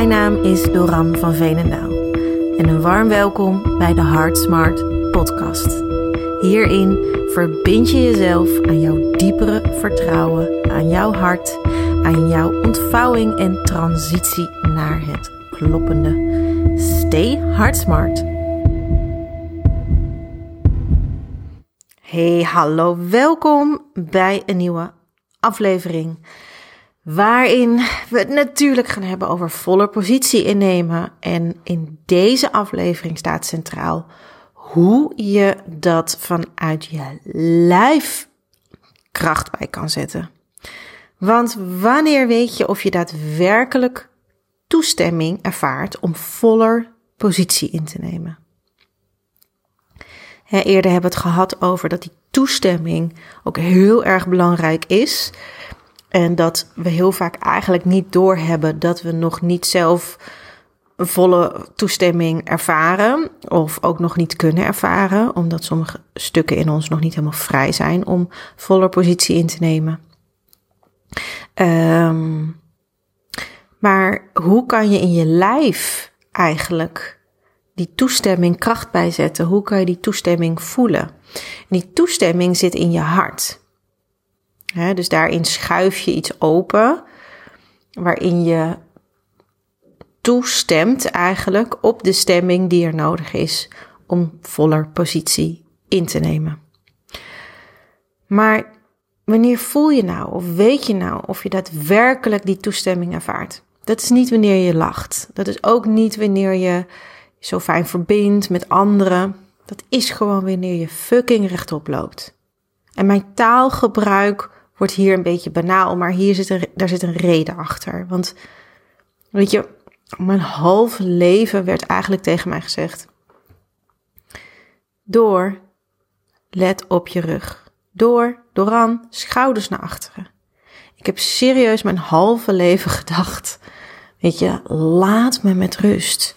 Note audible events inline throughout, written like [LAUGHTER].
Mijn naam is Doran van Veenendaal en een warm welkom bij de Heart Smart podcast. Hierin verbind je jezelf aan jouw diepere vertrouwen, aan jouw hart, aan jouw ontvouwing en transitie naar het kloppende. Stay Heart Smart. Hey, hallo, welkom bij een nieuwe aflevering. Waarin we het natuurlijk gaan hebben over volle positie innemen. En in deze aflevering staat centraal hoe je dat vanuit je lijf kracht bij kan zetten. Want wanneer weet je of je daadwerkelijk toestemming ervaart om voller positie in te nemen? eerder hebben we het gehad over dat die toestemming ook heel erg belangrijk is. En dat we heel vaak eigenlijk niet doorhebben dat we nog niet zelf volle toestemming ervaren. Of ook nog niet kunnen ervaren, omdat sommige stukken in ons nog niet helemaal vrij zijn om volle positie in te nemen. Um, maar hoe kan je in je lijf eigenlijk die toestemming kracht bijzetten? Hoe kan je die toestemming voelen? En die toestemming zit in je hart. Dus daarin schuif je iets open, waarin je toestemt eigenlijk op de stemming die er nodig is om voller positie in te nemen. Maar wanneer voel je nou of weet je nou of je daadwerkelijk die toestemming ervaart? Dat is niet wanneer je lacht. Dat is ook niet wanneer je zo fijn verbindt met anderen. Dat is gewoon wanneer je fucking rechtop loopt. En mijn taalgebruik wordt hier een beetje banaal, maar hier zit een, daar zit een reden achter. Want weet je, mijn halve leven werd eigenlijk tegen mij gezegd: Door, let op je rug. Door, dooran, schouders naar achteren. Ik heb serieus mijn halve leven [LAUGHS] gedacht: Weet je, laat me met rust.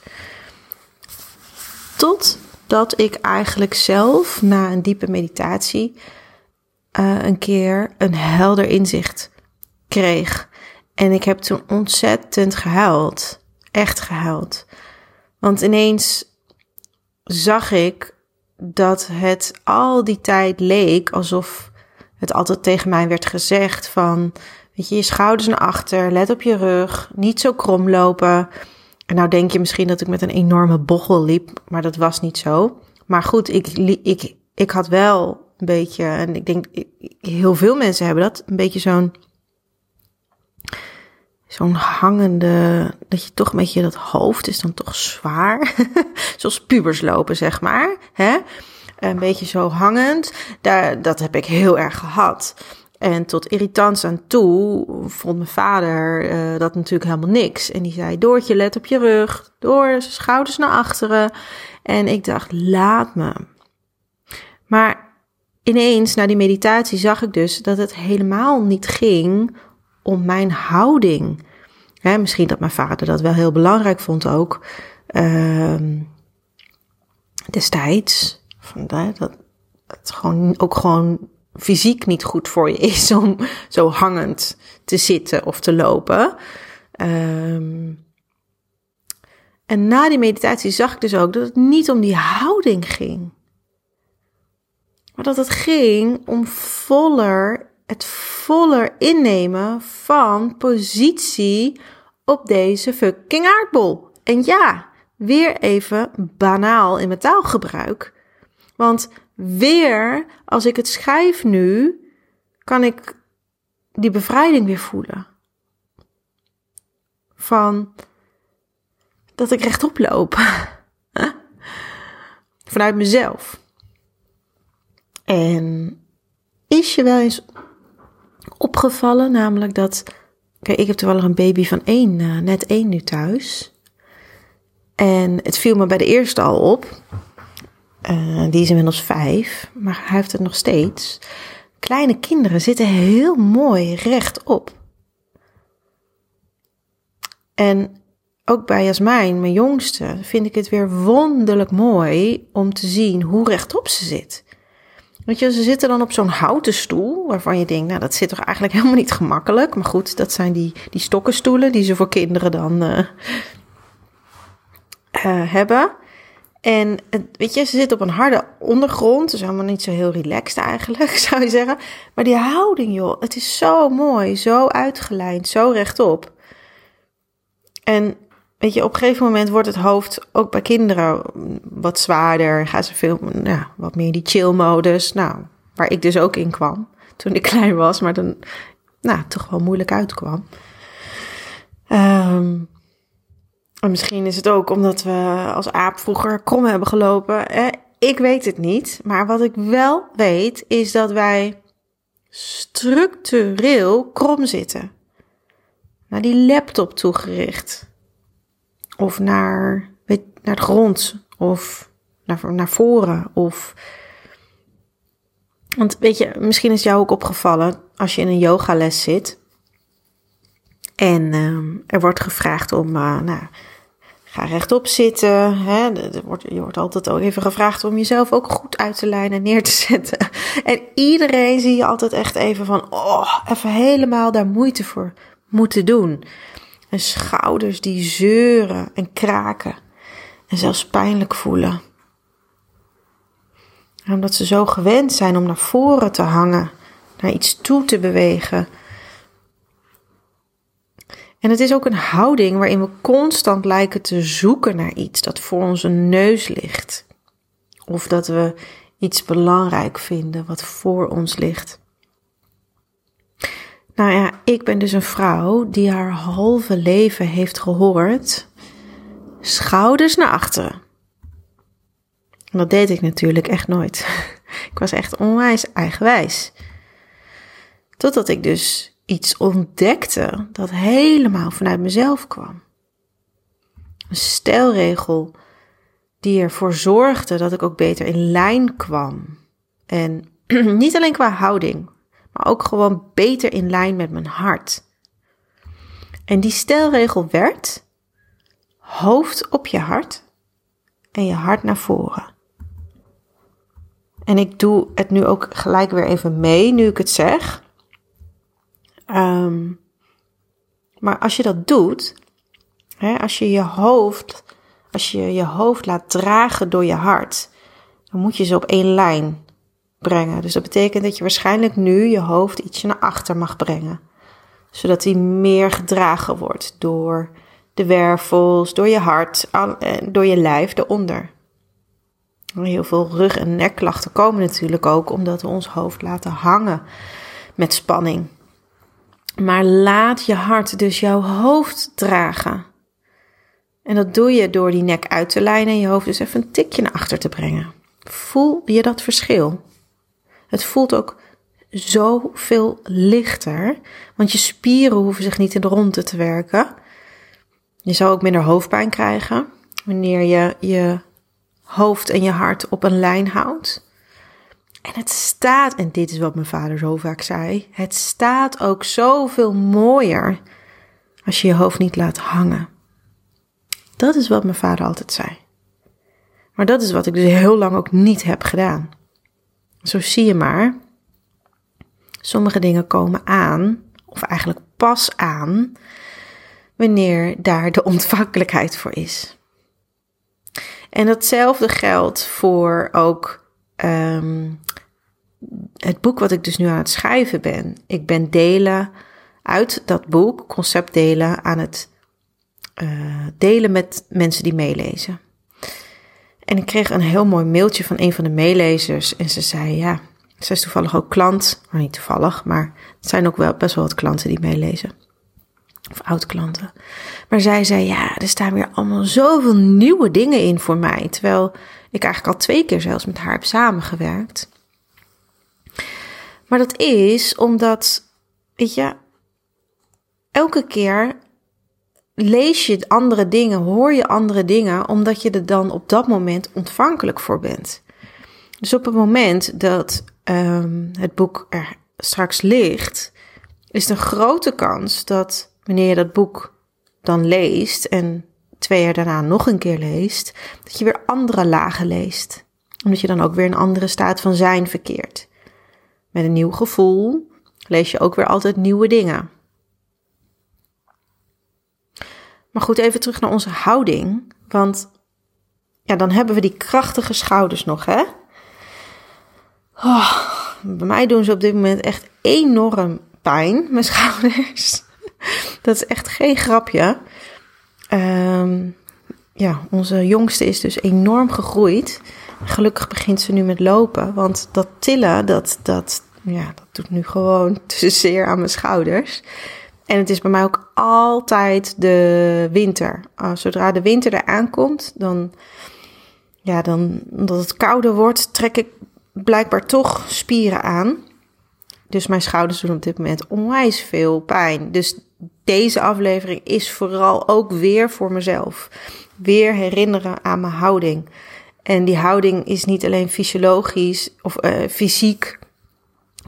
Totdat ik eigenlijk zelf na een diepe meditatie uh, een keer een helder inzicht kreeg. En ik heb toen ontzettend gehuild. Echt gehuild. Want ineens zag ik dat het al die tijd leek alsof het altijd tegen mij werd gezegd van, weet je, je schouders naar achter, let op je rug, niet zo krom lopen. En nou denk je misschien dat ik met een enorme bochel liep, maar dat was niet zo. Maar goed, ik, ik, ik had wel een beetje, en ik denk heel veel mensen hebben dat, een beetje zo'n zo'n hangende, dat je toch een beetje dat hoofd is dan toch zwaar. [LAUGHS] Zoals pubers lopen, zeg maar. Hè? Een beetje zo hangend. Daar, dat heb ik heel erg gehad. En tot irritants aan toe vond mijn vader uh, dat natuurlijk helemaal niks. En die zei: Doortje, let op je rug. Door, schouders naar achteren. En ik dacht: laat me. Maar ineens, na die meditatie, zag ik dus dat het helemaal niet ging om mijn houding. Misschien dat mijn vader dat wel heel belangrijk vond ook. Uh, destijds. Van, dat het gewoon, ook gewoon fysiek niet goed voor je is om zo hangend te zitten of te lopen. Um, en na die meditatie zag ik dus ook dat het niet om die houding ging. Maar dat het ging om voller, het voller innemen van positie op deze fucking aardbol. En ja, weer even banaal in mijn taalgebruik. Want weer, als ik het schrijf nu, kan ik die bevrijding weer voelen. Van dat ik rechtop loop. [LAUGHS] Vanuit mezelf. En is je wel eens opgevallen, namelijk dat. Kijk, ik heb toevallig een baby van één, uh, net één nu thuis. En het viel me bij de eerste al op. Uh, die is inmiddels vijf, maar hij heeft het nog steeds. Kleine kinderen zitten heel mooi rechtop. En ook bij Jasmijn, mijn jongste, vind ik het weer wonderlijk mooi om te zien hoe rechtop ze zit. Weet je, ze zitten dan op zo'n houten stoel, waarvan je denkt, nou, dat zit toch eigenlijk helemaal niet gemakkelijk. Maar goed, dat zijn die, die stokkenstoelen die ze voor kinderen dan uh, uh, hebben. En weet je, ze zitten op een harde ondergrond. Dus helemaal niet zo heel relaxed eigenlijk, [LAUGHS] zou je zeggen. Maar die houding, joh, het is zo mooi, zo uitgelijnd, zo rechtop. En weet je, op een gegeven moment wordt het hoofd ook bij kinderen wat zwaarder. Gaan ze veel, nou, wat meer die chill-modus. Nou, waar ik dus ook in kwam toen ik [LAUGHS] klein was, maar dan, nou, toch wel moeilijk uitkwam. Um, en misschien is het ook omdat we als aap vroeger krom hebben gelopen. Ik weet het niet. Maar wat ik wel weet is dat wij structureel krom zitten. Naar die laptop toegericht. Of naar, naar de grond. Of naar, naar voren. Of. Want weet je, misschien is jou ook opgevallen als je in een yogales zit. En uh, er wordt gevraagd om uh, nou, Ga rechtop zitten. Hè. wordt, je wordt altijd ook even gevraagd om jezelf ook goed uit te lijnen en neer te [LAUGHS] zetten. En iedereen zie je altijd echt even van, oh, even helemaal daar moeite voor moeten doen. En schouders die zeuren en kraken. En zelfs pijnlijk voelen. omdat ze zo gewend zijn om naar voren te hangen, naar iets toe te bewegen en het is ook een houding waarin we constant lijken te zoeken naar iets dat voor onze neus ligt. Of dat we iets belangrijk vinden wat voor ons ligt. Nou ja, ik ben dus een vrouw die haar halve leven heeft gehoord: schouders naar achteren. En dat deed ik natuurlijk echt nooit. [LAUGHS] Ik was echt onwijs eigenwijs. Totdat ik dus iets ontdekte dat helemaal vanuit mezelf kwam. Een stelregel die ervoor zorgde dat ik ook beter in lijn kwam. En [CLEARS THROAT] niet alleen qua houding, maar ook gewoon beter in lijn met mijn hart. En die stelregel werd hoofd op je hart en je hart naar voren. En ik doe het nu ook gelijk weer even mee, nu ik het zeg. Um, maar als je dat doet, hè, als je je hoofd, als je je hoofd laat dragen door je hart, dan moet je ze op één lijn brengen. Dus dat betekent dat je waarschijnlijk nu je hoofd ietsje naar achter mag brengen, zodat hij meer gedragen wordt door de wervels, door je hart, door je lijf eronder. Heel veel rug- en nekklachten komen natuurlijk ook omdat we ons hoofd laten hangen met spanning. Maar laat je hart dus jouw hoofd dragen. En dat doe je door die nek uit te lijnen en je hoofd dus even een tikje naar achter te brengen. Voel je dat verschil? Het voelt ook zoveel lichter, want je spieren hoeven zich niet in de ronde te werken. Je zou ook minder hoofdpijn krijgen wanneer je je hoofd en je hart op een lijn houdt. En het staat, en dit is wat mijn vader zo vaak zei, het staat ook zoveel mooier als je je hoofd niet laat hangen. Dat is wat mijn vader altijd zei. Maar dat is wat ik dus heel lang ook niet heb gedaan. Zo zie je maar, sommige dingen komen aan, of eigenlijk pas aan, wanneer daar de [LAUGHS] ontvankelijkheid voor is. En datzelfde geldt voor ook um, het boek wat ik dus nu aan het schrijven ben. Ik ben delen uit dat boek, conceptdelen, aan het uh, delen met mensen die meelezen. En ik kreeg een heel mooi mailtje van een van de meelezers. En ze zei: Ja, ze is toevallig ook klant. Maar niet toevallig, maar het zijn ook wel best wel wat klanten die meelezen. Of oud-klanten. Maar zij zei: Ja, er staan weer allemaal zoveel nieuwe dingen in voor mij. Terwijl ik eigenlijk al twee keer zelfs met haar heb samengewerkt. Maar dat is omdat, weet je, elke keer lees je andere dingen, hoor je andere dingen, omdat je er dan op dat moment ontvankelijk voor bent. Dus op het moment dat um, het boek er straks ligt, is een grote kans dat wanneer je dat boek dan leest en twee jaar daarna nog een keer leest, dat je weer andere lagen leest. Omdat je dan ook weer een andere staat van zijn verkeert. Met een nieuw gevoel lees je ook weer altijd nieuwe dingen. Maar goed, even terug naar onze houding. Want ja, dan hebben we die krachtige schouders nog, hè? Oh, bij mij doen ze op dit moment echt enorm pijn, mijn [LAUGHS] schouders. Dat is echt geen grapje. Ehm, ja, onze jongste is dus enorm gegroeid. Gelukkig begint ze nu met lopen, want dat tillen, dat, dat, ja, dat doet nu gewoon [LAUGHS] te zeer aan mijn schouders. En het is bij mij ook altijd de winter. Uh, zodra de winter eraan komt, dan, ja, dan, omdat het kouder wordt, trek ik blijkbaar toch spieren aan. Dus mijn schouders doen op dit moment onwijs veel pijn. Dus deze aflevering is vooral ook weer voor mezelf. Weer herinneren aan mijn houding. En die houding is niet alleen fysiologisch of uh, fysiek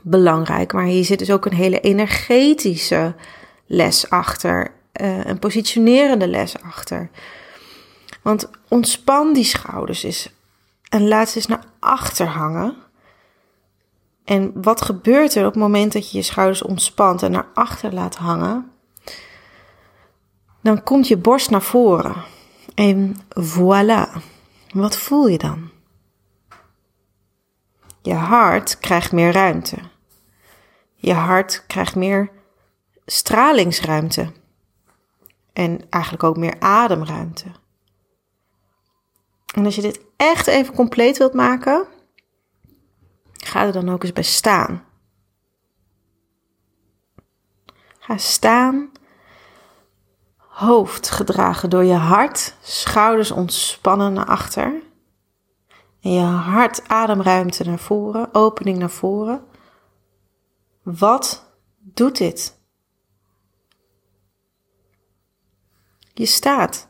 belangrijk, maar hier zit dus ook een hele energetische les achter, uh, een positionerende les achter. Want ontspan die schouders eens en laat ze eens naar achter hangen. En wat gebeurt er op het moment dat je je schouders ontspant en naar achter laat hangen? Dan komt je borst naar voren. En voilà. Wat voel je dan? Je hart krijgt meer ruimte. Je hart krijgt meer stralingsruimte. En eigenlijk ook meer ademruimte. En als je dit echt even compleet wilt maken, ga er dan ook eens bij staan. Ga staan, hoofd gedragen door je hart, schouders ontspannen naar achter. En je hart ademruimte naar voren, opening naar voren. Wat doet dit? Je staat.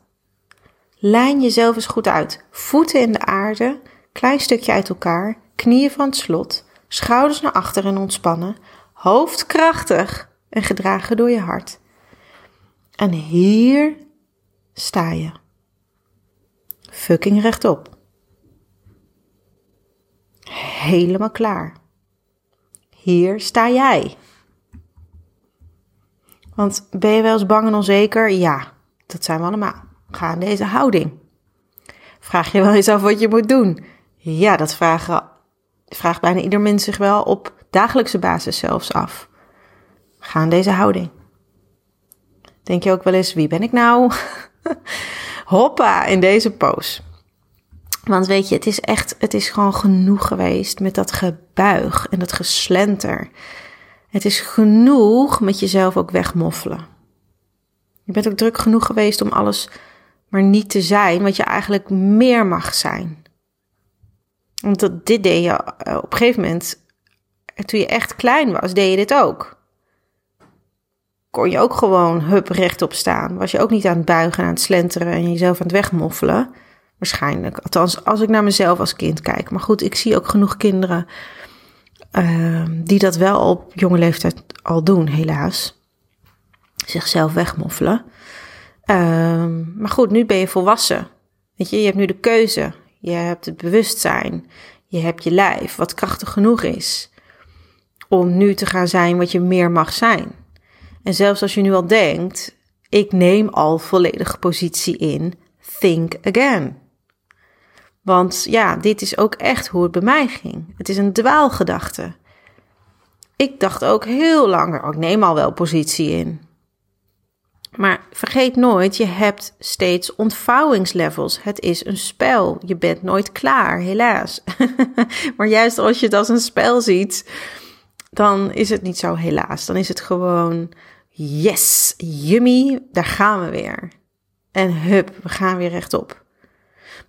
Lijn jezelf eens goed uit. Voeten in de aarde, klein stukje uit elkaar, knieën van het slot, schouders naar achter en ontspannen, hoofd krachtig en gedragen door je hart. En hier sta je. Fucking rechtop. Helemaal klaar. Hier sta jij. Want ben je wel eens bang en onzeker? Ja, dat zijn we allemaal. Ga in deze houding. Vraag je wel eens af wat je moet doen? Ja, dat vragen, vraagt bijna ieder mens zich wel op dagelijkse basis zelfs af. Ga in deze houding. Denk je ook wel eens, wie ben ik nou? [LAUGHS] Hoppa, in deze pose. Want weet je, het is echt, het is gewoon genoeg geweest met dat gebuig en dat geslenter. Het is genoeg met jezelf ook wegmoffelen. Je bent ook druk genoeg geweest om alles maar niet te zijn wat je eigenlijk meer mag zijn. Want dat, dit deed je eh, op een gegeven moment, toen je echt klein was, deed je dit ook. Kon je ook gewoon hup rechtop staan. Was je ook niet aan het buigen, aan het slenteren en jezelf aan het wegmoffelen. Waarschijnlijk. Althans, als ik naar mezelf als kind kijk. Maar goed, ik zie ook genoeg kinderen uh, die dat wel op jonge leeftijd al doen, helaas. Zichzelf wegmoffelen. Uh, maar goed, nu ben je volwassen. Weet je, je hebt nu de keuze. Je hebt het bewustzijn. Je hebt je lijf, wat krachtig genoeg is. Om nu te gaan zijn wat je meer mag zijn. En zelfs als je nu al denkt, ik neem al volledige positie in, think again. Want ja, dit is ook echt hoe het bij mij ging. Het is een dwaalgedachte. Ik dacht ook heel lang, oh, ik neem al wel positie in. Maar vergeet nooit, je hebt steeds ontvouwingslevels. Het is een spel. Je bent nooit klaar, helaas. [LAUGHS] maar juist als je het als een spel ziet, dan is het niet zo helaas. Dan is het gewoon, yes, yummy, daar gaan we weer. En hup, we gaan weer rechtop.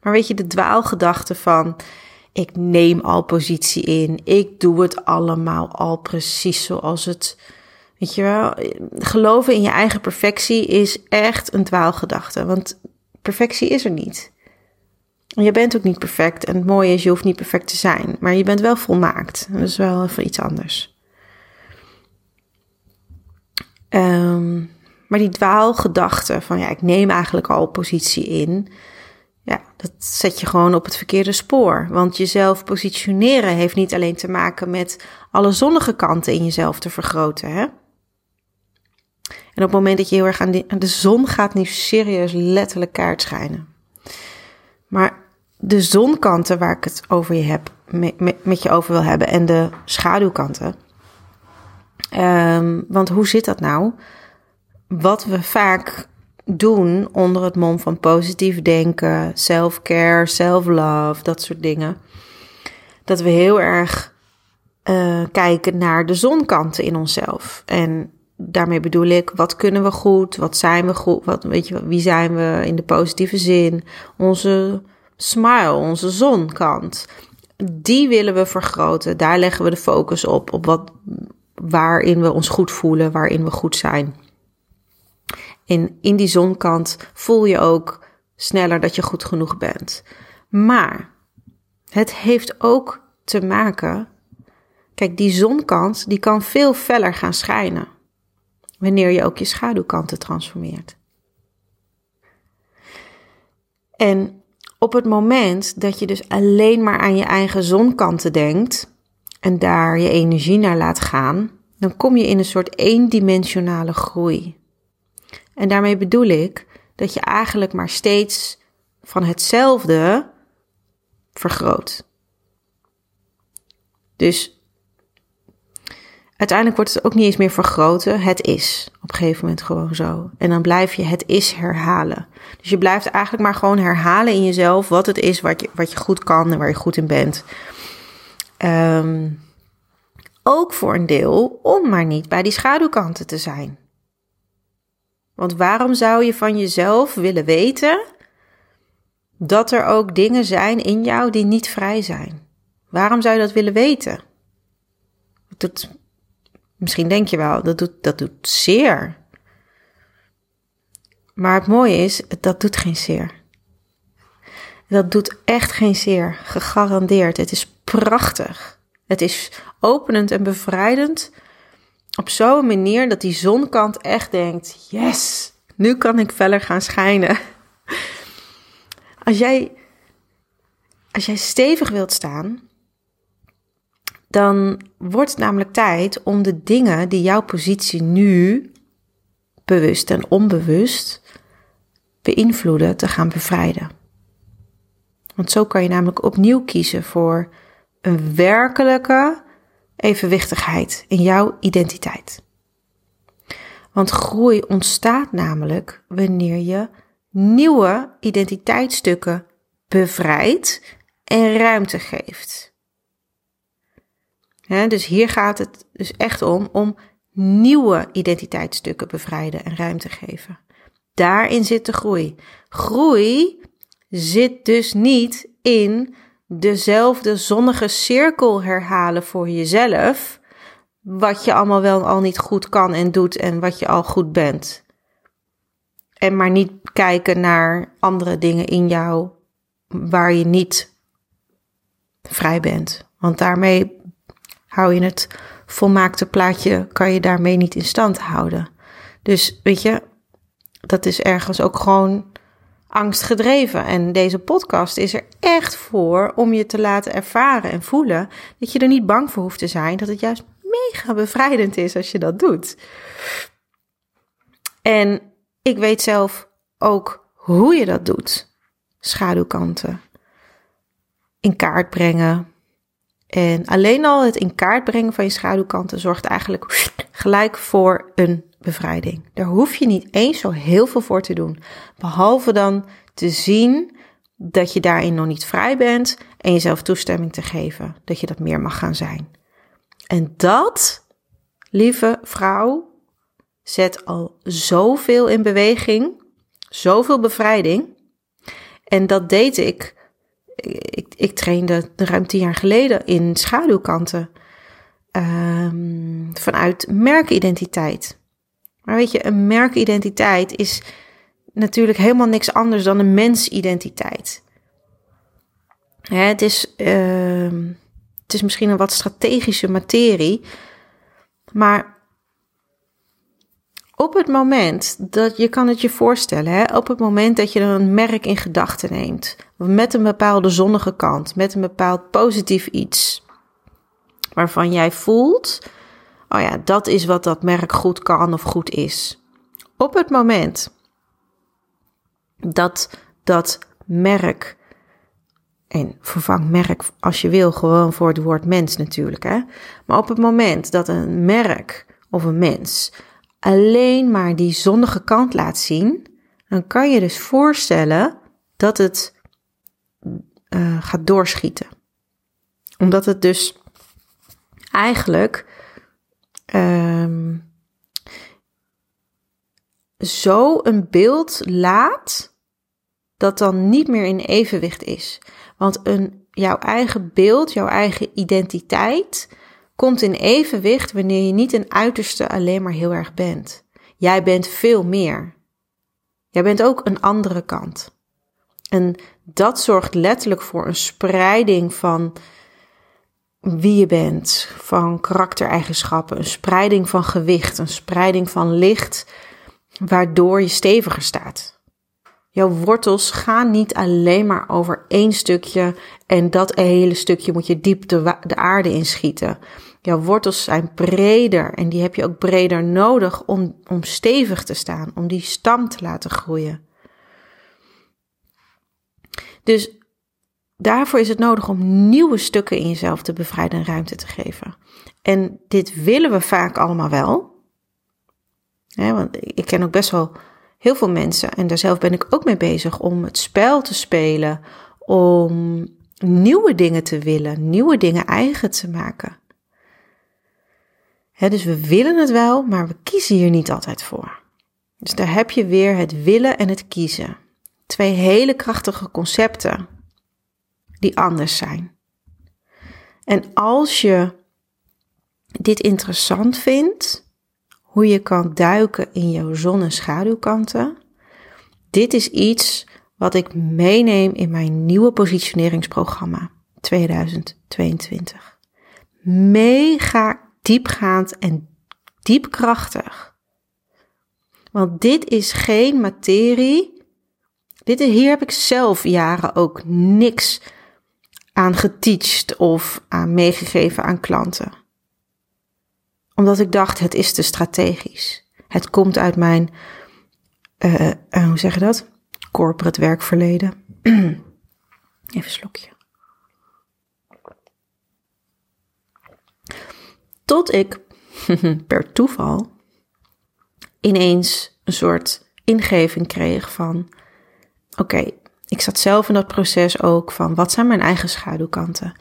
Maar weet je, de dwaalgedachte van ik neem al positie in, ik doe het allemaal al precies zoals het. Weet je wel, geloven in je eigen perfectie is echt een dwaalgedachte, want perfectie is er niet. Je bent ook niet perfect en het mooie is, je hoeft niet perfect te zijn, maar je bent wel volmaakt. Dat is wel even iets anders. Um, maar die dwaalgedachte van ja, ik neem eigenlijk al positie in, ja, dat zet je gewoon op het verkeerde spoor. Want jezelf positioneren heeft niet alleen te maken met alle zonnige kanten in jezelf te vergroten. Hè? En op het moment dat je heel erg aan, de zon gaat, niet serieus letterlijk kaart schijnen. Maar de zonkanten waar ik het over je heb, met, met je over wil hebben en de schaduwkanten. Um, want hoe zit dat nou? Wat we vaak doen onder het mom van positief denken, self-care, self-love, dat soort dingen. Dat we heel erg uh, kijken naar de zonkanten in onszelf. En daarmee bedoel ik, wat kunnen we goed? Wat zijn we goed? Wat, weet je, wie zijn we in de positieve zin? Onze smile, onze zonkant. Die willen we vergroten. Daar leggen we de focus op. Op wat, waarin we ons goed voelen, waarin we goed zijn. En in die zonkant voel je ook sneller dat je goed genoeg bent. Maar het heeft ook te maken. Kijk, die zonkant die kan veel feller gaan schijnen. Wanneer je ook je schaduwkanten transformeert. En op het moment dat je dus alleen maar aan je eigen zonkanten denkt en daar je energie naar laat gaan, dan kom je in een soort eendimensionale groei. En daarmee bedoel ik dat je eigenlijk maar steeds van hetzelfde vergroot. Dus uiteindelijk wordt het ook niet eens meer vergroten. Het is op een gegeven moment gewoon zo. En dan blijf je het is herhalen. Dus je blijft eigenlijk maar gewoon herhalen in jezelf wat het is wat je, wat je goed kan en waar je goed in bent. Um, ook voor een deel om maar niet bij die schaduwkanten te zijn. Want waarom zou je van jezelf willen weten dat er ook dingen zijn in jou die niet vrij zijn? Waarom zou je dat willen weten? Doet, misschien denk je wel, dat doet, dat doet zeer. Maar het mooie is, dat doet geen zeer. Dat doet echt geen zeer, gegarandeerd. Het is prachtig. Het is openend en bevrijdend op zo'n manier dat die zonkant echt denkt: yes, nu kan ik verder gaan schijnen. Als jij, als jij stevig wilt staan, dan wordt het namelijk tijd om de dingen die jouw positie nu bewust en onbewust beïnvloeden te gaan bevrijden. Want zo kan je namelijk opnieuw kiezen voor een werkelijke evenwichtigheid in jouw identiteit. Want groei ontstaat namelijk wanneer je nieuwe identiteitsstukken bevrijdt en ruimte geeft. Dus hier gaat het dus echt om om nieuwe identiteitsstukken bevrijden en ruimte geven. Daarin zit de groei. Groei zit dus niet in dezelfde zonnige cirkel herhalen voor jezelf. Wat je allemaal wel al niet goed kan en doet en wat je al goed bent. En maar niet kijken naar andere dingen in jou waar je niet vrij bent. Want daarmee hou je het volmaakte plaatje, kan je daarmee niet in stand houden. Dus weet je, dat is ergens ook gewoon angstgedreven. En deze podcast is er echt voor om je te laten ervaren en voelen dat je er niet bang voor hoeft te zijn. Dat het juist mega bevrijdend is als je dat doet. En ik weet zelf ook hoe je dat doet. Schaduwkanten. In kaart brengen. En alleen al het in kaart brengen van je schaduwkanten zorgt eigenlijk gelijk voor een bevrijding. Daar hoef je niet eens zo heel veel voor te doen. Behalve dan te zien dat je daarin nog niet vrij bent en jezelf toestemming te geven dat je dat meer mag gaan zijn. En dat, lieve vrouw, zet al zoveel in beweging, zoveel bevrijding. En dat deed ik. Ik, ik trainde ruim tien jaar geleden in schaduwkanten. Um, vanuit merkidentiteit. Maar weet je, een merkidentiteit is natuurlijk helemaal niks anders dan een mensidentiteit. Hè, het, is, uh, het is misschien een wat strategische materie, maar op het moment dat je kan het je voorstellen, hè, op het moment dat je een merk in gedachten neemt, met een bepaalde zonnige kant, met een bepaald positief iets, waarvan jij voelt, oh ja, dat is wat dat merk goed kan of goed is. Op het moment dat dat merk, en vervang merk als je wil, gewoon voor het woord mens natuurlijk, hè. Maar op het moment dat een merk of een mens alleen maar die zonnige kant laat zien, dan kan je dus voorstellen dat het uh, gaat doorschieten. Omdat het dus eigenlijk um, zo een beeld laat dat dan niet meer in evenwicht is. Want een, jouw eigen beeld, jouw eigen identiteit komt in evenwicht wanneer je niet een uiterste alleen maar heel erg bent. Jij bent veel meer. Jij bent ook een andere kant. En dat zorgt letterlijk voor een spreiding van wie je bent, van karaktereigenschappen, een spreiding van gewicht, een spreiding van licht, waardoor je steviger staat. Jouw wortels gaan niet alleen maar over één stukje en dat hele stukje moet je diep de, de aarde inschieten. Jouw wortels zijn breder en die heb je ook breder nodig om, om stevig te staan, om die stam te laten groeien. Dus daarvoor is het nodig om nieuwe stukken in jezelf te bevrijden en ruimte te geven. En dit willen we vaak allemaal wel. want ik ken ook best wel heel veel mensen, en daar zelf ben ik ook mee bezig, om het spel te spelen, om nieuwe dingen te willen, nieuwe dingen eigen te maken. Dus we willen het wel, maar we kiezen hier niet altijd voor. Dus daar heb je weer het willen en het kiezen. Twee hele krachtige concepten die anders zijn. En als je dit interessant vindt, hoe je kan duiken in jouw zon- en schaduwkanten, dit is iets wat ik meeneem in mijn nieuwe positioneringsprogramma 2022. Mega diepgaand en diepkrachtig. Want dit is geen materie. Dit, hier heb ik zelf jaren ook niks aan geteacht of aan meegegeven aan klanten. Omdat ik dacht, het is te strategisch. Het komt uit mijn, uh, uh, hoe zeg je dat? Corporate werkverleden. [CLEARS THROAT] Even een slokje. Tot ik [LAUGHS] per toeval ineens een soort ingeving kreeg van: oké, ik zat zelf in dat proces ook van wat zijn mijn eigen schaduwkanten.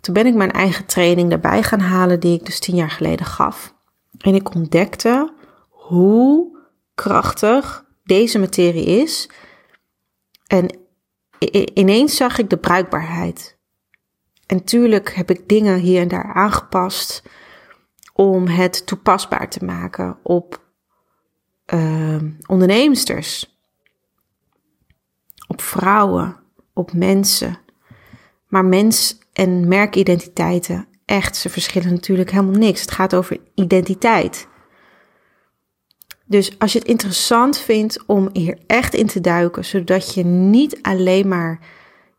Toen ben ik mijn eigen training erbij gaan halen die ik dus tien jaar geleden gaf. En ik ontdekte hoe krachtig deze materie is. En ineens zag ik de bruikbaarheid. En tuurlijk heb ik dingen hier en daar aangepast om het toepasbaar te maken op uh, op vrouwen, op mensen. Maar mens en merkidentiteiten, echt, ze verschillen natuurlijk helemaal niks. Het gaat over identiteit. Dus als je het interessant vindt om hier echt in te duiken, zodat je niet alleen maar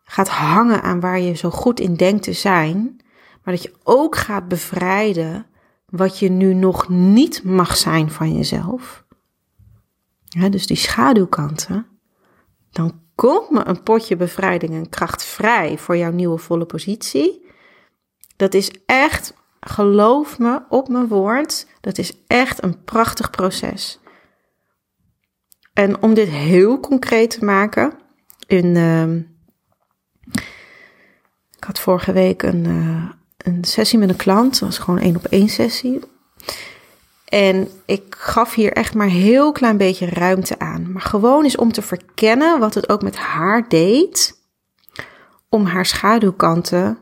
gaat hangen aan waar je zo goed in denkt te zijn, maar dat je ook gaat bevrijden wat je nu nog niet mag zijn van jezelf. Ja, dus die schaduwkanten, dan komt me een potje bevrijding en kracht vrij voor jouw nieuwe volle positie. Dat is echt, geloof me op mijn woord, dat is echt een prachtig proces. En om dit heel concreet te maken, in, uh, ik had vorige week een, uh, een sessie met een klant, dat was gewoon één op één sessie. En ik gaf hier echt maar heel klein beetje ruimte aan. Maar gewoon is om te verkennen wat het ook met haar deed. Om haar schaduwkanten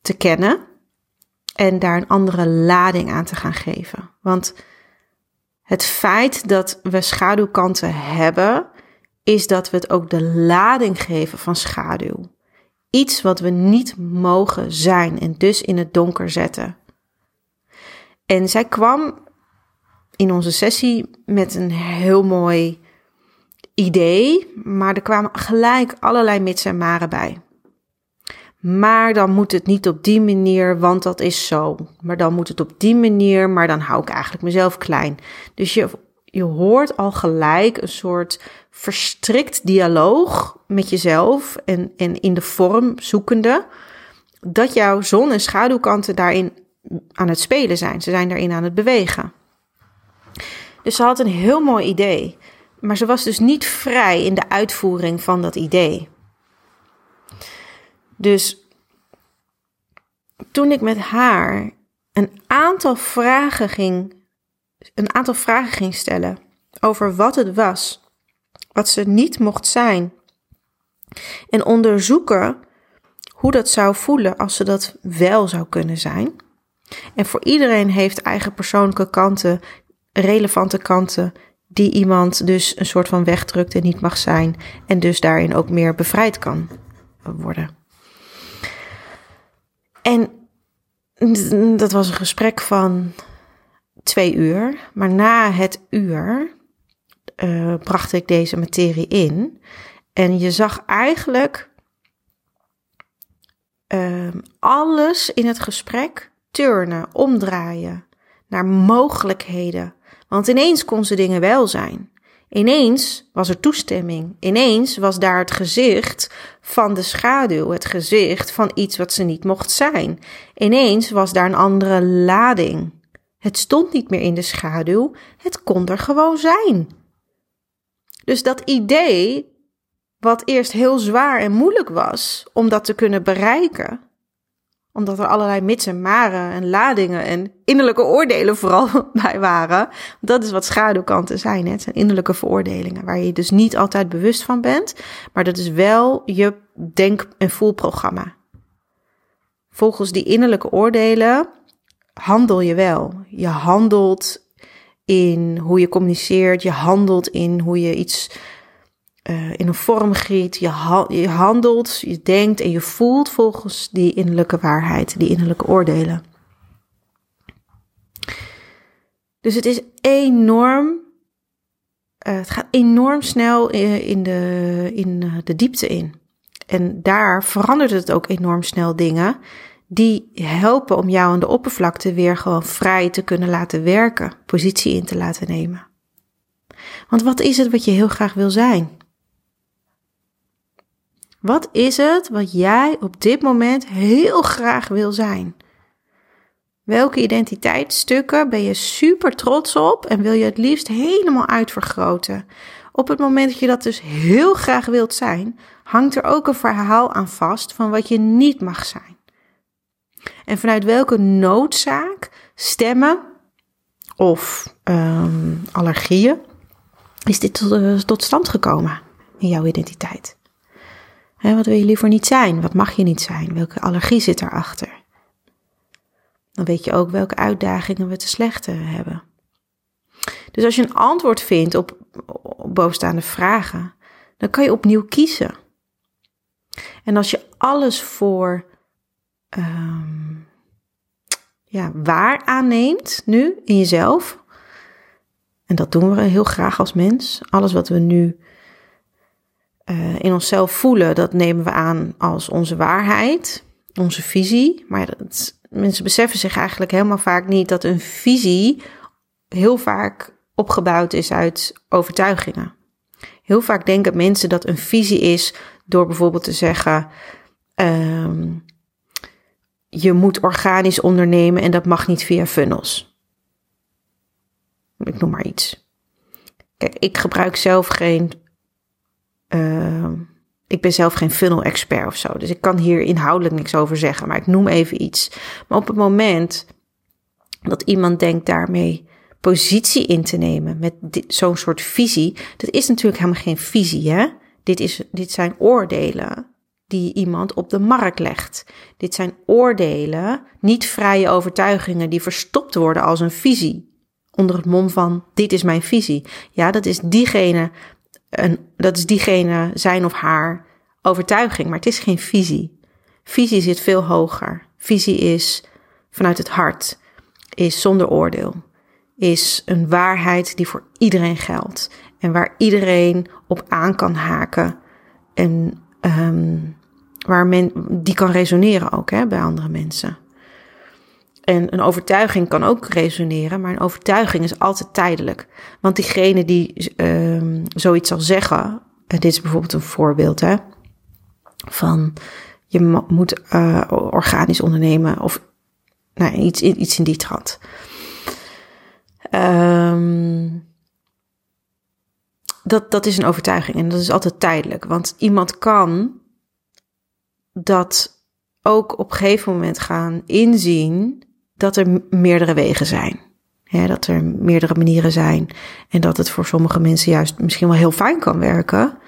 te kennen. En daar een andere lading aan te gaan geven. Want het feit dat we schaduwkanten hebben, is dat we het ook de lading geven van schaduw. Iets wat we niet mogen zijn en dus in het donker zetten. En zij kwam in onze sessie met een heel mooi idee, maar er kwamen gelijk allerlei mits en maren bij. Maar dan moet het niet op die manier, want dat is zo. Maar dan moet het op die manier, maar dan hou ik eigenlijk mezelf klein. Dus je, je hoort al gelijk een soort verstrikt dialoog met jezelf en, en in de vorm zoekende, dat jouw zon- en schaduwkanten daarin aan het spelen zijn. Ze zijn daarin aan het bewegen. Dus ze had een heel mooi idee, maar ze was dus niet vrij in de uitvoering van dat idee. Dus toen ik met haar een aantal vragen ging, een aantal vragen ging stellen over wat het was, wat ze niet mocht zijn, en onderzoeken hoe dat zou voelen als ze dat wel zou kunnen zijn. En voor iedereen heeft eigen persoonlijke kanten, relevante kanten, die iemand dus een soort van wegdrukt en niet mag zijn, en dus daarin ook meer bevrijd kan worden. En dat was een gesprek van twee uur. Maar na het uur uh, bracht ik deze materie in. En je zag eigenlijk uh, alles in het gesprek turnen, omdraaien naar mogelijkheden. Want ineens kon ze dingen wel zijn. Ineens was er toestemming. Ineens was daar het gezicht van de schaduw, het gezicht van iets wat ze niet mocht zijn. Ineens was daar een andere lading. Het stond niet meer in de schaduw, het kon er gewoon zijn. Dus dat idee, wat eerst heel zwaar en moeilijk was om dat te kunnen bereiken, omdat er allerlei mits en maren en ladingen en innerlijke oordelen vooral [LAUGHS] bij waren. Dat is wat schaduwkanten zijn. Hè? Zijn innerlijke veroordelingen waar je dus niet altijd bewust van bent. Maar dat is wel je denk- en voelprogramma. Volgens die innerlijke oordelen handel je wel. Je handelt in hoe je communiceert. Je handelt in hoe je iets uh, in een vorm giet. Je, ha je handelt, je denkt en je voelt volgens die innerlijke waarheid, die innerlijke oordelen. Dus het is enorm. Uh, het gaat enorm snel in de, in de diepte in. En daar verandert het ook enorm snel dingen die helpen om jou aan de oppervlakte weer gewoon vrij te kunnen laten werken, positie in te laten nemen. Want wat is het wat je heel graag wil zijn? Wat is het wat jij op dit moment heel graag wil zijn? Welke identiteitsstukken ben je super trots op en wil je het liefst helemaal uitvergroten? Op het moment dat je dat dus heel graag wilt zijn, hangt er ook een verhaal aan vast van wat je niet mag zijn. En vanuit welke noodzaak, stemmen of um, allergieën is dit tot, uh, tot stand gekomen in jouw identiteit? wat wil je liever niet zijn? Wat mag je niet zijn? Welke allergie zit erachter? Dan weet je ook welke uitdagingen we te slechte hebben. Dus als je een antwoord vindt op bovenstaande vragen, dan kan je opnieuw kiezen. En als je alles voor um, ja, waar aanneemt nu in jezelf, en dat doen we heel graag als mens, alles wat we nu uh, in onszelf voelen, dat nemen we aan als onze waarheid, onze visie. Maar mensen beseffen zich eigenlijk helemaal vaak niet dat een visie heel vaak opgebouwd is uit overtuigingen. Heel vaak denken mensen dat een visie is door bijvoorbeeld te zeggen: um, je moet organisch ondernemen en dat mag niet via funnels. Ik noem maar iets. Kijk, ik gebruik zelf geen uh, ik ben zelf geen funnel expert of zo. Dus ik kan hier inhoudelijk niks over zeggen. Maar ik noem even iets. Maar op het moment dat iemand denkt daarmee positie in te nemen met zo'n soort visie. Dat is natuurlijk helemaal geen visie, hè? Dit, is, dit zijn oordelen die iemand op de markt legt. Dit zijn oordelen, niet vrije overtuigingen die verstopt worden als een visie. Onder het mom van: dit is mijn visie. Ja, dat is diegene een, dat is diegene zijn of haar overtuiging, maar het is geen visie. Visie zit veel hoger. Visie is vanuit het hart, is zonder oordeel, is een waarheid die voor iedereen geldt. En waar iedereen op aan kan haken. En um, waar men die kan resoneren ook hè, bij andere mensen. En een overtuiging kan ook resoneren, maar een overtuiging is altijd tijdelijk. Want diegene die um, zoiets zal zeggen, en dit is bijvoorbeeld een voorbeeld hè, van je moet uh, organisch ondernemen of nou, iets, iets in die trant. Um, dat, dat is een overtuiging en dat is altijd tijdelijk. Want iemand kan dat ook op een gegeven moment gaan inzien dat er meerdere wegen zijn. dat er meerdere manieren zijn. En dat het voor sommige mensen juist misschien wel heel fijn kan werken.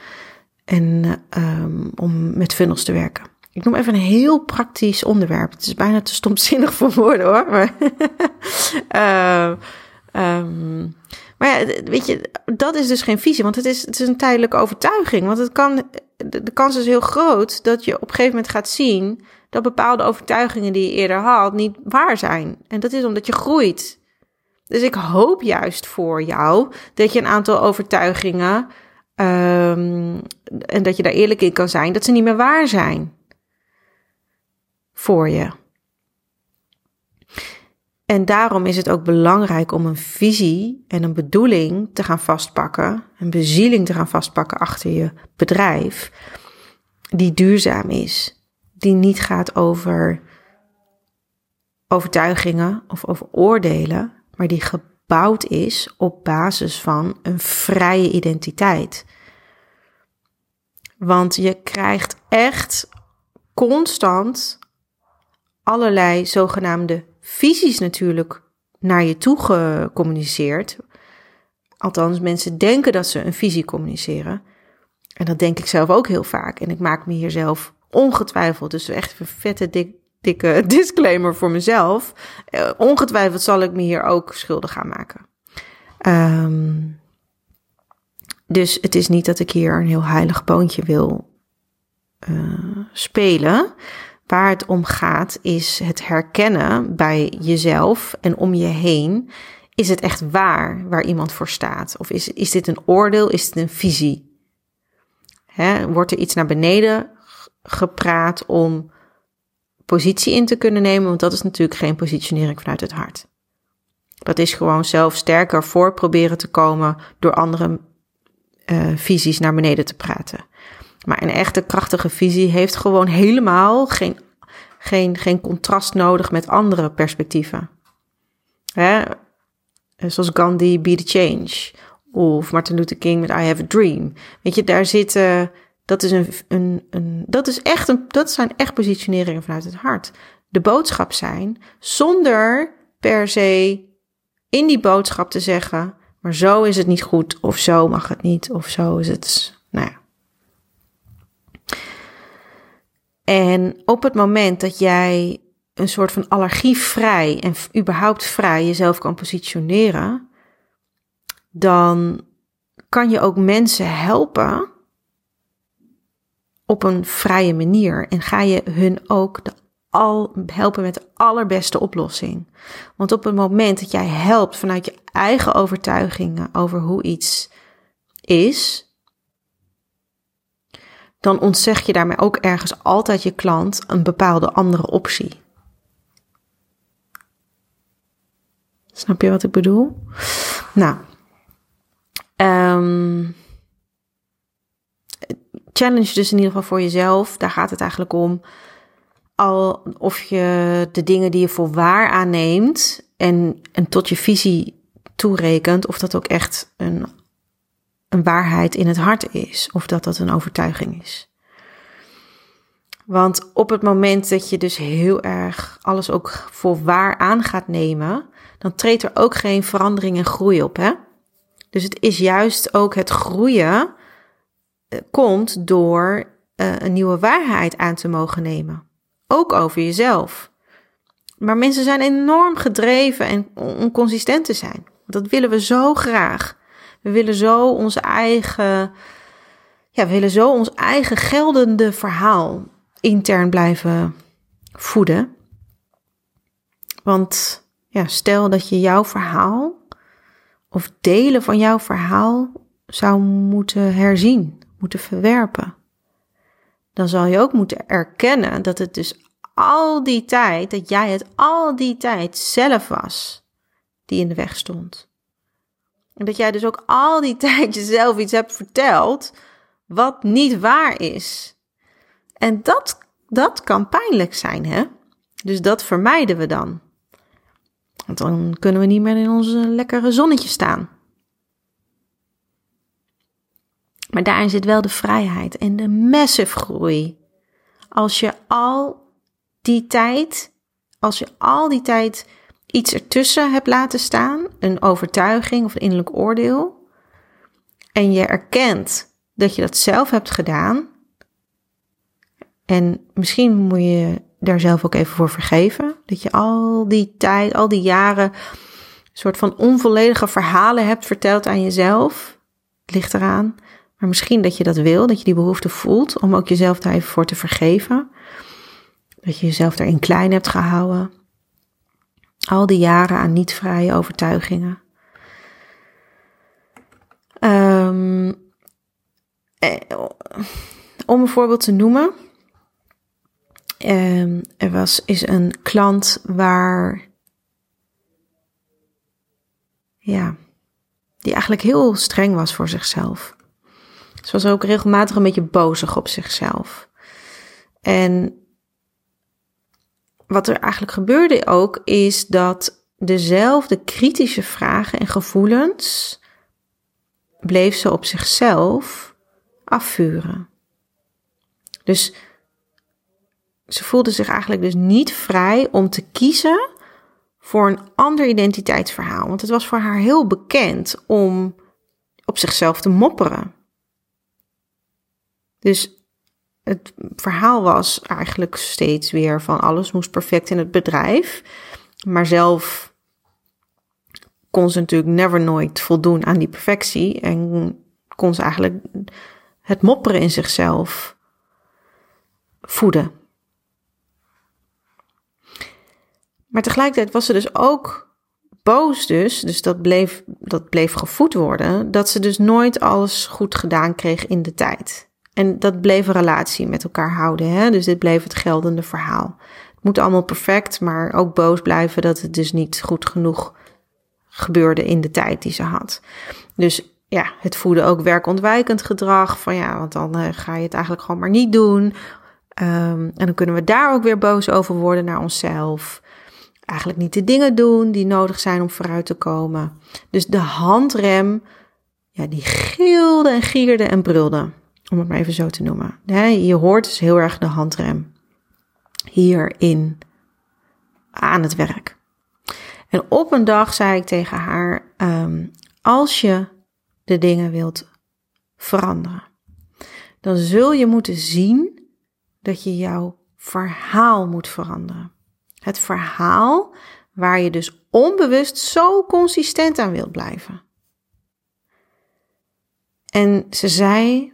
En um, om met funnels te werken. Ik noem even een heel praktisch onderwerp. Het is bijna te stomzinnig voor woorden hoor. Maar, uh, [LAUGHS] um, maar ja, weet je, dat is dus geen visie, want het is, het is een tijdelijke overtuiging. Want het kan, de, kans is heel groot dat je op een gegeven moment gaat zien dat bepaalde overtuigingen die je eerder had niet waar zijn. En dat is omdat je groeit. Dus ik hoop juist voor jou dat je een aantal overtuigingen, um, en dat je daar eerlijk in kan zijn, dat ze niet meer waar zijn voor je. En daarom is het ook belangrijk om een visie en een bedoeling te gaan vastpakken, een bezieling te gaan vastpakken achter je bedrijf, die duurzaam is, die niet gaat over overtuigingen of over oordelen, maar die gebouwd is op basis van een vrije identiteit. Want je krijgt echt constant allerlei zogenaamde visies natuurlijk naar je toe gecommuniceerd. Althans, mensen denken dat ze een visie communiceren. En dat denk ik zelf ook heel vaak. En ik maak me hier zelf ongetwijfeld, dus echt een vette dik, dikke [LAUGHS] disclaimer voor mezelf. Uh, ongetwijfeld zal ik me hier ook schuldig gaan maken. Um, dus het is niet dat ik hier een heel heilig boontje wil uh, spelen. Waar het om gaat is het herkennen bij jezelf en om je heen. Is het echt waar waar iemand voor staat? Of is, is dit een oordeel? Is het een visie? wordt er iets naar beneden gepraat om positie in te kunnen nemen? Want dat is natuurlijk geen positionering vanuit het hart. Dat is gewoon zelf sterker voor proberen te komen door andere uh, visies naar beneden te praten. Maar een echte krachtige visie heeft gewoon helemaal geen, geen, geen contrast nodig met andere perspectieven. Hè? Zoals Gandhi, Be the Change. Of Martin Luther King met I Have a Dream. Weet je, daar zitten. Dat, is een, een, een, dat, is echt een, dat zijn echt positioneringen vanuit het hart. De boodschap zijn zonder per se in die boodschap te zeggen. Maar zo is het niet goed, of zo mag het niet, of zo is het. Nou ja. En op het moment dat jij een soort van allergievrij en überhaupt vrij jezelf kan positioneren, dan kan je ook mensen helpen op een vrije manier. En ga je hun ook de al, helpen met de allerbeste oplossing. Want op het moment dat jij helpt vanuit je eigen overtuigingen over hoe iets is, dan ontzeg je daarmee ook ergens altijd je klant een bepaalde andere optie. Snap je wat ik bedoel? Nou, um, challenge dus in ieder geval voor jezelf. Daar gaat het eigenlijk om. Al of je de dingen die je voor waar aanneemt en, en tot je visie toerekent, of dat ook echt een een waarheid in het hart is, of dat dat een overtuiging is. Want op het moment dat je dus heel erg alles ook voor waar aan gaat nemen, dan treedt er ook geen verandering en groei op. Hè? Dus het is juist ook het groeien eh, komt door uh, een nieuwe waarheid aan te mogen nemen. Ook over jezelf. Maar mensen zijn enorm gedreven en onconsistent te zijn. Dat willen we zo graag. We willen zo onze eigen, ja, we willen zo ons eigen geldende verhaal intern blijven voeden. Want ja, stel dat je jouw verhaal of delen van jouw verhaal zou moeten herzien, moeten verwerpen. Dan zal je ook moeten erkennen dat het dus al die tijd, dat jij het al die tijd zelf was die in de weg stond. En dat jij dus ook al die [LAUGHS] tijd jezelf iets hebt verteld wat niet waar is. En dat, dat kan pijnlijk zijn, hè? Dus dat vermijden we dan. Want dan kunnen we niet meer in onze lekkere zonnetje staan. Maar daarin zit wel de vrijheid en de massive groei. Als je al die tijd, als je al die tijd iets ertussen hebt laten staan, een overtuiging of een innerlijk oordeel, en je erkent dat je dat zelf hebt gedaan, en misschien moet je daar zelf ook even voor vergeven, dat je al die tijd, al die jaren, een soort van onvolledige verhalen hebt verteld aan jezelf. Het ligt eraan. Maar misschien dat je dat wil, dat je die behoefte voelt om ook jezelf daar even voor te vergeven. Dat je jezelf daarin klein hebt gehouden. Al die jaren aan niet-vrije overtuigingen. Um, om een voorbeeld te noemen. Um, er was, is een klant waar. Ja, die eigenlijk heel streng was voor zichzelf. Ze was ook regelmatig een beetje bozig op zichzelf. En wat er eigenlijk gebeurde ook, is dat dezelfde kritische vragen en gevoelens bleef ze op zichzelf afvuren. Dus ze voelde zich eigenlijk dus niet vrij om te kiezen voor een ander identiteitsverhaal. Want het was voor haar heel bekend om op zichzelf te mopperen. Dus het verhaal was eigenlijk steeds weer van alles moest perfect in het bedrijf. Maar zelf kon ze natuurlijk never nooit voldoen aan die perfectie. En kon ze eigenlijk het mopperen in zichzelf voeden. Maar tegelijkertijd was ze dus ook boos dus, dus dat bleef, dat bleef gevoed worden, dat ze dus nooit alles goed gedaan kreeg in de tijd. En dat bleef een relatie met elkaar houden. Hè? Dus dit bleef het geldende verhaal. Het moet allemaal perfect, maar ook boos blijven dat het dus niet goed genoeg gebeurde in de tijd die ze had. Dus ja, het voelde ook werkontwijkend gedrag. Van ja, want dan uh, ga je het eigenlijk gewoon maar niet doen. Um, en dan kunnen we daar ook weer boos over worden naar onszelf. Eigenlijk niet de dingen doen die nodig zijn om vooruit te komen. Dus de handrem, ja, die gilde en gierde en brulde om het maar even zo te noemen. Je hoort dus heel erg de handrem hierin aan het werk. En op een dag zei ik tegen haar: um, Als je de dingen wilt veranderen, dan zul je moeten zien dat je jouw verhaal moet veranderen. Het verhaal waar je dus onbewust zo consistent aan wilt blijven. En ze zei: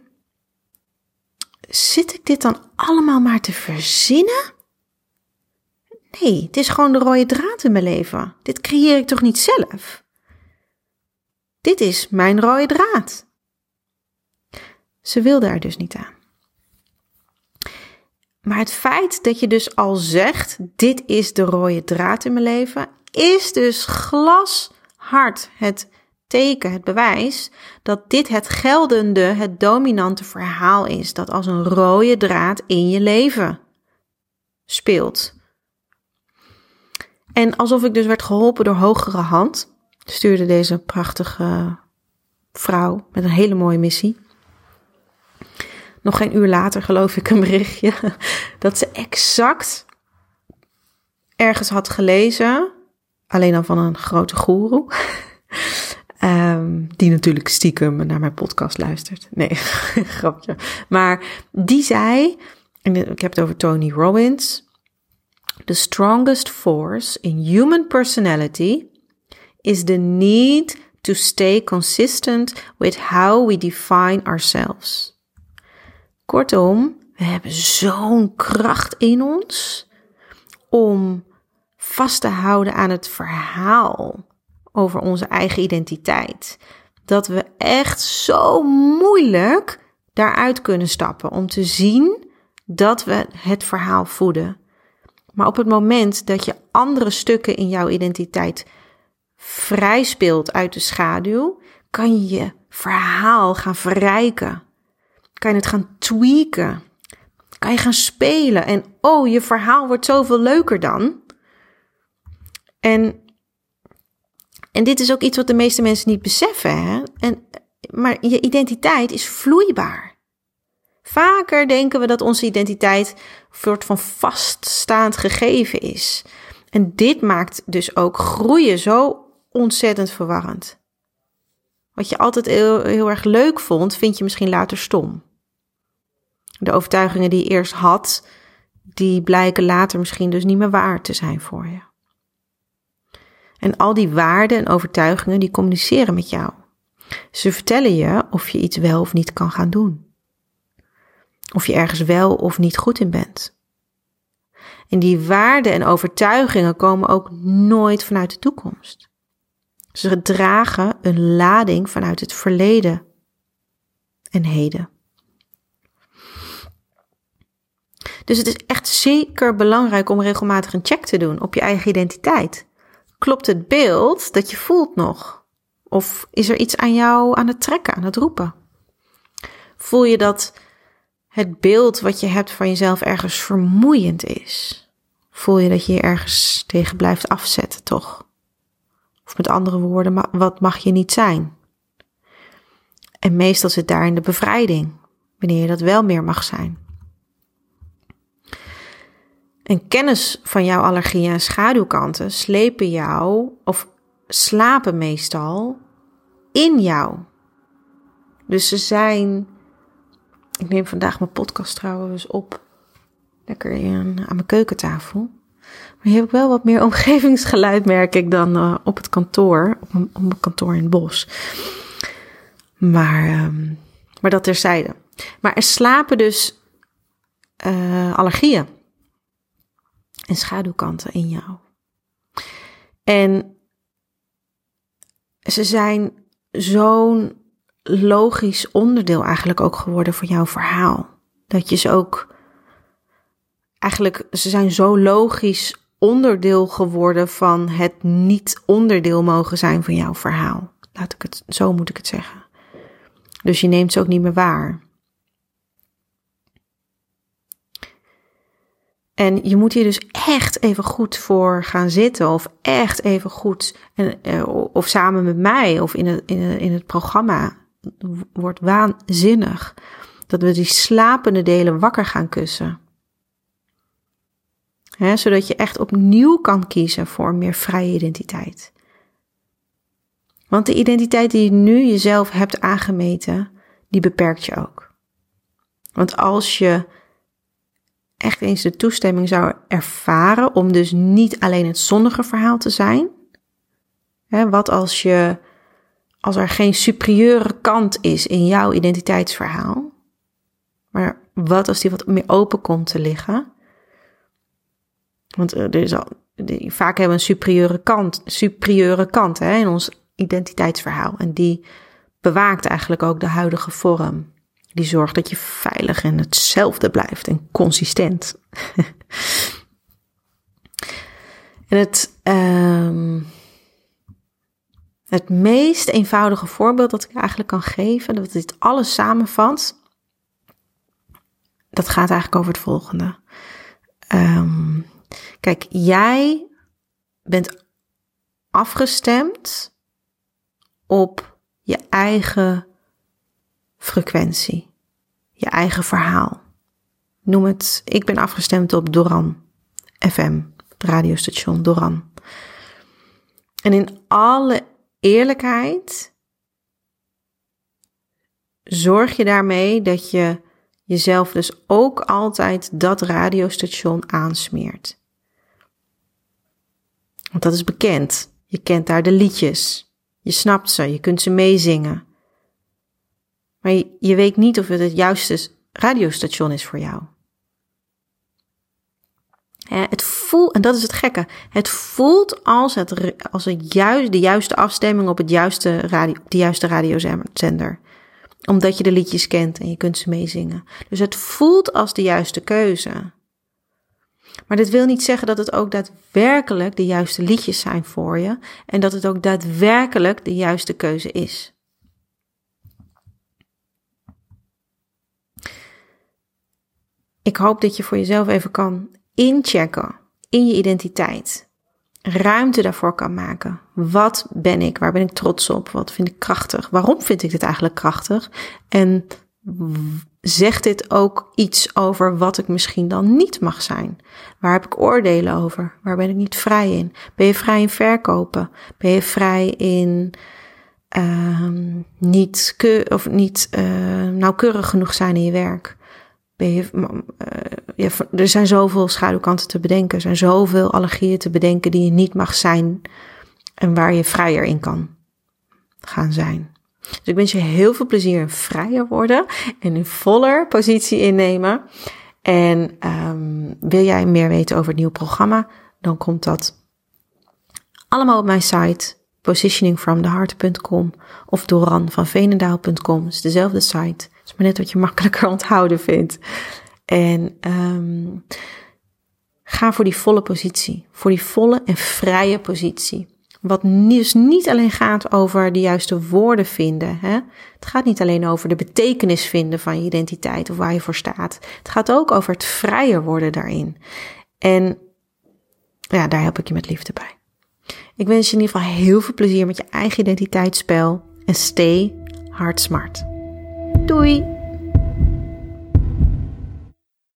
zit ik dit dan allemaal maar te verzinnen? Nee, het is gewoon de rode draad in mijn leven. Dit creëer ik toch niet zelf? Dit is mijn rode draad. Ze wilde er dus niet aan. Maar het feit dat je dus al zegt: dit is de rode draad in mijn leven, is dus glashard het teken, het bewijs dat dit het geldende, het dominante verhaal is dat als een rode draad in je leven speelt. En alsof ik dus werd geholpen door hogere hand, stuurde deze prachtige vrouw met een hele mooie missie. Nog geen uur later geloof ik een berichtje [LAUGHS] dat ze exact ergens had gelezen, alleen dan van een grote goeroe Um, die natuurlijk stiekem naar mijn podcast luistert. Nee, [LAUGHS] grapje. Maar die zei, en ik heb het over Tony Robbins. The strongest force in human personality is the need to stay consistent with how we define ourselves. Kortom, we hebben zo'n kracht in ons om vast te houden aan het verhaal over onze eigen identiteit, dat we echt zo moeilijk daaruit kunnen stappen om te zien dat we het verhaal voeden. Maar op het moment dat je andere stukken in jouw identiteit vrij speelt uit de schaduw, kan je je verhaal gaan verrijken. Kan je het gaan tweaken. Kan je gaan spelen. En oh, je verhaal wordt zoveel leuker dan. En, en dit is ook iets wat de meeste mensen niet beseffen. Hè? En, maar je identiteit is vloeibaar. Vaker denken we dat onze identiteit een soort van vaststaand gegeven is. En dit maakt dus ook groeien zo ontzettend verwarrend. Wat je altijd heel, heel erg leuk vond, vind je misschien later stom. De overtuigingen die je eerst had, die blijken later misschien dus niet meer waar te zijn voor je. En al die waarden en overtuigingen die communiceren met jou. Ze vertellen je of je iets wel of niet kan gaan doen. Of je ergens wel of niet goed in bent. En die waarden en overtuigingen komen ook nooit vanuit de toekomst. Ze dragen een lading vanuit het verleden en heden. Dus het is echt zeker belangrijk om regelmatig een check te doen op je eigen identiteit. Klopt het beeld dat je voelt nog? Of is er iets aan jou aan het trekken, aan het roepen? Voel je dat het beeld wat je hebt van jezelf ergens vermoeiend is? Voel je dat je je ergens tegen blijft afzetten, toch? Of met andere woorden, wat mag je niet zijn? En meestal zit daar in de bevrijding, wanneer je dat wel meer mag zijn. En kennis van jouw allergieën en schaduwkanten slepen jou, of slapen meestal, in jou. Dus ze zijn. Ik neem vandaag mijn podcast trouwens op. Lekker aan mijn keukentafel. Maar hier heb ik wel wat meer [LAUGHS] omgevingsgeluid, merk ik, dan uh, op het kantoor. Op mijn, op kantoor in het bos. Maar, um, maar dat terzijde. Maar er slapen dus uh, allergieën en schaduwkanten in jou. En ze zijn zo'n logisch onderdeel eigenlijk ook geworden van jouw verhaal. Dat je ze ook eigenlijk, ze zijn zo logisch onderdeel geworden van het niet onderdeel mogen zijn van jouw verhaal. Laat ik het, zo moet ik het zeggen. Dus je neemt ze ook niet meer waar. En je moet hier dus echt even goed voor gaan zitten, of echt even goed, en, eh, of samen met mij, of in het, in in het programma. Wordt waanzinnig dat we die slapende delen wakker gaan kussen zodat je echt opnieuw kan kiezen voor meer vrije identiteit. Want de identiteit die je nu jezelf hebt aangemeten, die beperkt je ook. Want als je echt eens de toestemming zou ervaren om dus niet alleen het zonnige verhaal te zijn. Hè, wat als je, als er geen superieure kant is in jouw identiteitsverhaal, maar wat als die wat meer open komt te liggen? Want de, vaak hebben we een superieure kant, superieure kant hè, in ons identiteitsverhaal. En die bewaakt eigenlijk ook de huidige vorm. Die zorgt dat je veilig en hetzelfde blijft en consistent. [LAUGHS] en het, um, het meest eenvoudige voorbeeld dat ik eigenlijk kan geven, dat dit alles samenvat, dat gaat eigenlijk over het volgende. Um, Kijk, jij bent afgestemd op je eigen frequentie, je eigen verhaal. Noem het, ik ben afgestemd op Doran FM, het radiostation Doran. En in alle eerlijkheid zorg je daarmee dat je jezelf dus ook altijd dat radiostation aansmeert. Want dat is bekend. Je kent daar de liedjes. Je snapt ze, je kunt ze meezingen. Maar je, weet niet of het het juiste radiostation is voor jou. het voelt, en dat is het gekke, het voelt als, het, als het juist, de juiste afstemming op het juiste radio, de juiste radiozender. Omdat je de liedjes kent en je kunt ze meezingen. Dus het voelt als de juiste keuze. Maar dit wil niet zeggen dat het ook daadwerkelijk de juiste liedjes zijn voor je en dat het ook daadwerkelijk de juiste keuze is. Ik hoop dat je voor jezelf even kan inchecken in je identiteit. Ruimte daarvoor kan maken. Wat ben ik? Waar ben ik trots op? Wat vind ik krachtig? Waarom vind ik dit eigenlijk krachtig? En zegt dit ook iets over wat ik misschien dan niet mag zijn? Waar heb ik oordelen over? Waar ben ik niet vrij in? Ben je vrij in verkopen? Ben je vrij in uh, niet, of niet uh, nauwkeurig genoeg zijn in je werk? Uh, er zijn zoveel schaduwkanten te bedenken. Er zijn zoveel allergieën te bedenken die je niet mag zijn. En waar je vrijer in kan gaan zijn. Dus ik wens je heel veel plezier in vrijer worden en in voller positie innemen. En um, wil jij meer weten over het nieuwe programma, dan komt dat allemaal op mijn site positioningfromtheheart.com of doranvanvenendaal.com. Is dezelfde site. Maar net wat je makkelijker [LAUGHS] onthouden vindt. En um, ga voor die volle positie. Voor die volle en vrije positie. Wat dus niet alleen gaat over de juiste woorden vinden. Hè? Het gaat niet alleen over de betekenis vinden van je identiteit of waar je voor staat. Het gaat ook over het vrijer worden daarin. En ja, daar help ik je met liefde bij. Ik wens je in ieder geval heel veel plezier met je eigen identiteitsspel. En stay hard smart. 对。